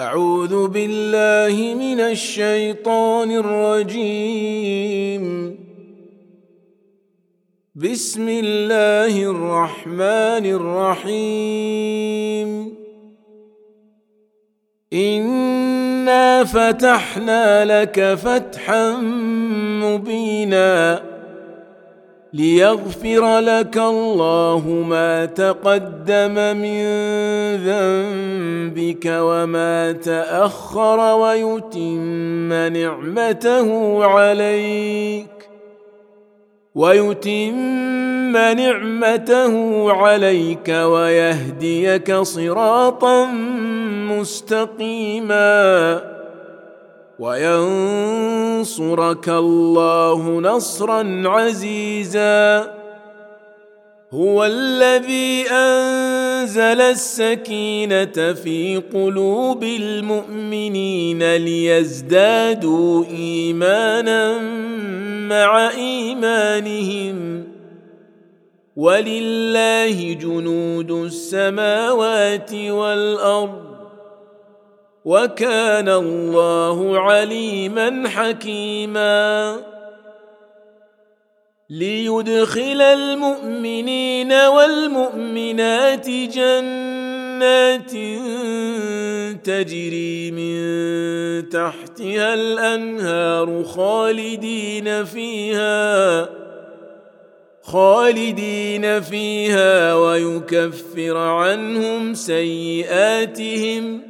أعوذ بالله من الشيطان الرجيم. بسم الله الرحمن الرحيم. إنا فتحنا لك فتحا مبينا. ليغفر لك الله ما تقدم من ذنبك وما تأخر ويتم نعمته عليك ويتم نعمته عليك ويهديك صراطا مستقيما وينصرك الله نصرا عزيزا. هو الذي انزل السكينه في قلوب المؤمنين ليزدادوا ايمانا مع ايمانهم. ولله جنود السماوات والارض. وكان الله عليما حكيما. ليدخل المؤمنين والمؤمنات جنات تجري من تحتها الأنهار خالدين فيها خالدين فيها ويكفر عنهم سيئاتهم.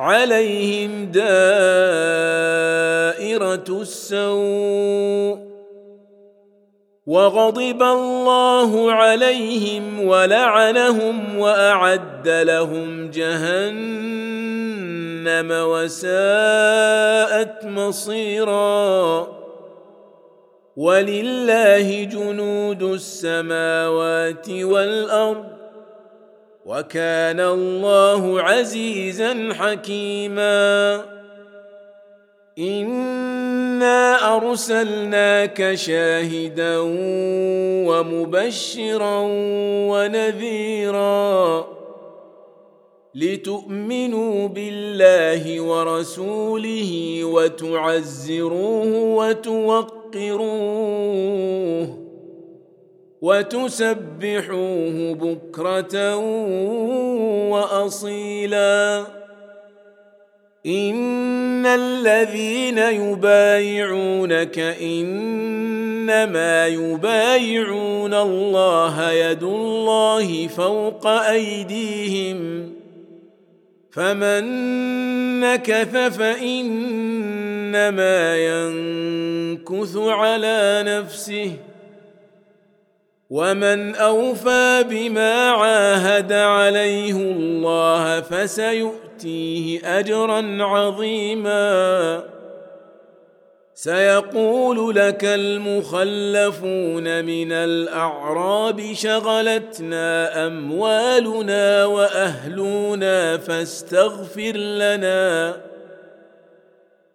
عليهم دائرة السوء وغضب الله عليهم ولعنهم وأعد لهم جهنم وساءت مصيرا ولله جنود السماوات والأرض وكان الله عزيزا حكيما. إنا أرسلناك شاهدا ومبشرا ونذيرا لتؤمنوا بالله ورسوله وتعزروه وتوقروه. وتسبحوه بكرة وأصيلا. إن الذين يبايعونك إنما يبايعون الله يد الله فوق أيديهم. فمن نكث فإنما ينكث على نفسه. ومن اوفى بما عاهد عليه الله فسيؤتيه اجرا عظيما. سيقول لك المخلفون من الاعراب شغلتنا اموالنا واهلنا فاستغفر لنا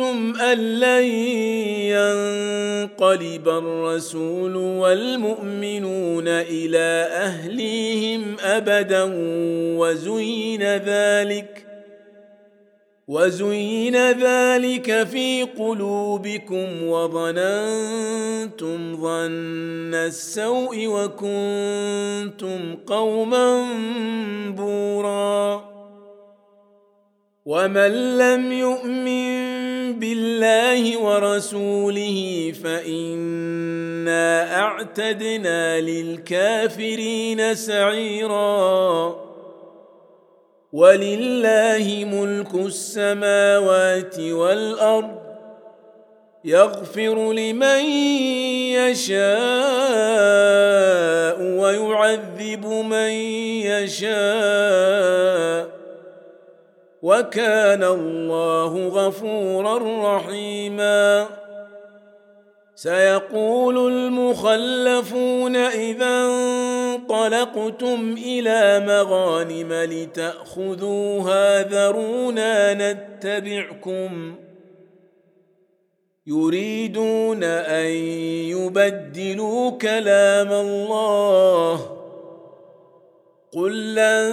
ان لن ينقلب الرسول والمؤمنون إلى اهليهم ابدا وزين ذلك وزين ذلك في قلوبكم وظننتم ظن السوء وكنتم قوما بوراً ومن لم يؤمن بالله ورسوله فإنا أعتدنا للكافرين سعيرا. ولله ملك السماوات والأرض يغفر لمن يشاء ويعذب من يشاء. وكان الله غفورا رحيما. سيقول المخلفون إذا انطلقتم إلى مغانم لتأخذوها ذرونا نتبعكم. يريدون أن يبدلوا كلام الله. قل لن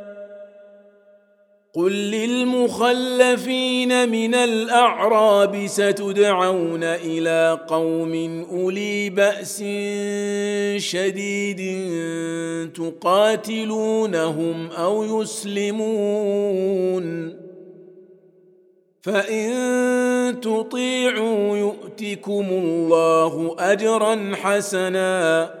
قل للمخلفين من الاعراب ستدعون إلى قوم اولي باس شديد تقاتلونهم أو يسلمون فان تطيعوا يؤتكم الله اجرا حسنا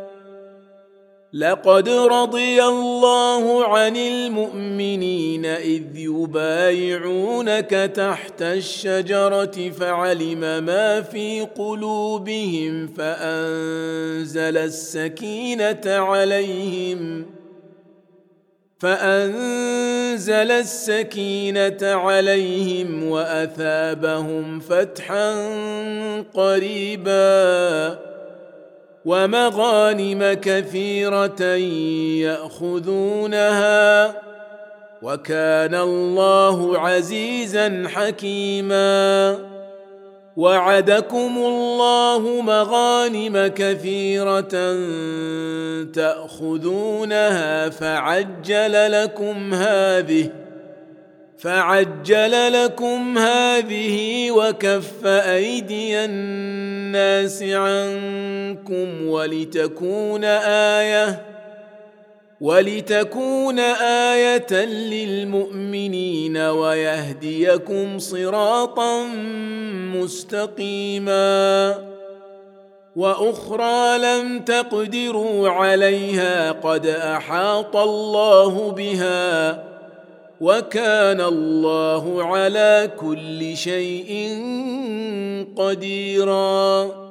لقد رضي الله عن المؤمنين إذ يبايعونك تحت الشجرة فعلم ما في قلوبهم فأنزل السكينة عليهم فأنزل السكينة عليهم وأثابهم فتحا قريبا ومغانم كثيرة يأخذونها وكان الله عزيزا حكيما. وعدكم الله مغانم كثيرة تأخذونها فعجل لكم هذه فعجل لكم هذه وكف أيدي الناس عنكم. ولتكون آية ولتكون آية للمؤمنين ويهديكم صراطا مستقيما وأخرى لم تقدروا عليها قد أحاط الله بها وكان الله على كل شيء قديرا.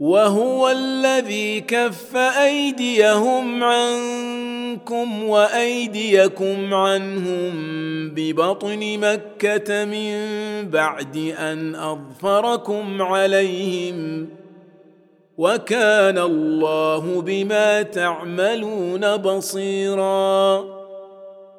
وهو الذي كف أيديهم عنكم وأيديكم عنهم ببطن مكة من بعد أن أظفركم عليهم وكان الله بما تعملون بصيراً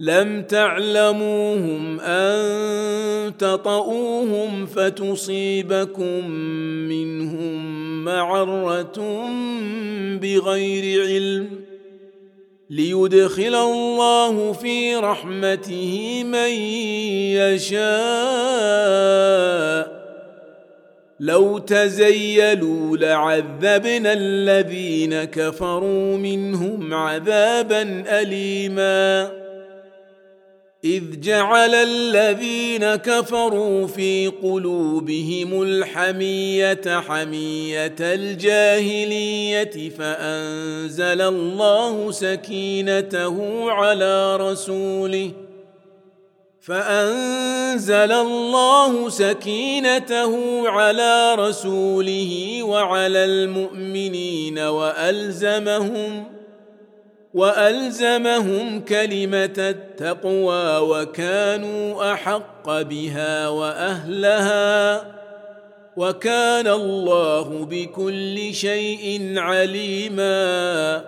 لم تعلموهم أن تطئوهم فتصيبكم منهم معرة بغير علم ليدخل الله في رحمته من يشاء. لو تزيلوا لعذبنا الذين كفروا منهم عذابا اليما. إذ جعل الذين كفروا في قلوبهم الحمية حمية الجاهلية فأنزل الله سكينته على رسوله فأنزل الله سكينته على رسوله وعلى المؤمنين وألزمهم وألزمهم كلمة التقوى وكانوا أحق بها وأهلها وكان الله بكل شيء عليما.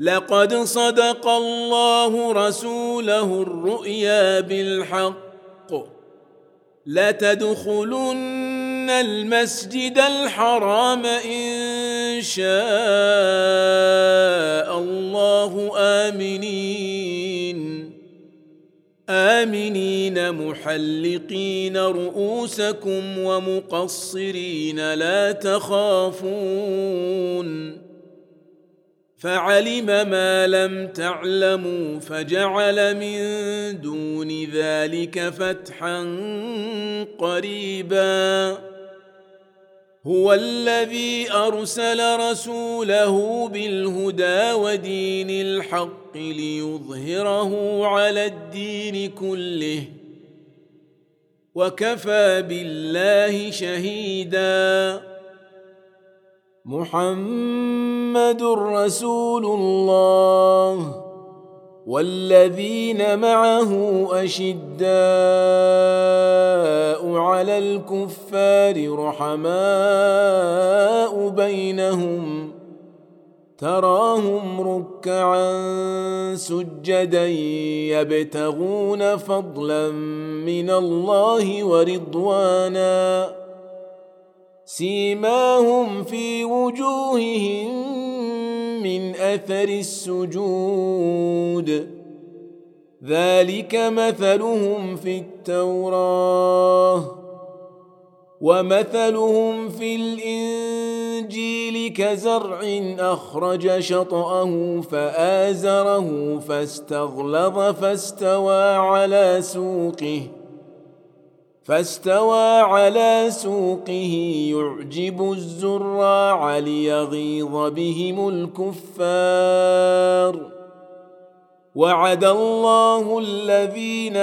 لقد صدق الله رسوله الرؤيا بالحق. لتدخلن المسجد الحرام ان شاء الله امنين امنين محلقين رؤوسكم ومقصرين لا تخافون فعلم ما لم تعلموا فجعل من دون ذلك فتحا قريبا هو الذي أرسل رسوله بالهدى ودين الحق ليظهره على الدين كله وكفى بالله شهيدا. محمد رسول الله. والذين معه أشداء على الكفار رحماء بينهم تراهم ركعا سجدا يبتغون فضلا من الله ورضوانا. سيماهم في وجوههم من أثر السجود. ذلك مثلهم في التوراه ومثلهم في الإنجيل كزرع أخرج شطأه فآزره فاستغلظ فاستوى على سوقه. فاستوى على سوقه يعجب الزراع ليغيظ بهم الكفار. وعد الله الذين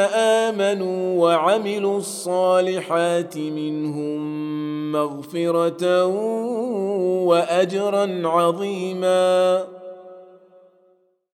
آمنوا وعملوا الصالحات منهم مغفرة وأجرا عظيما.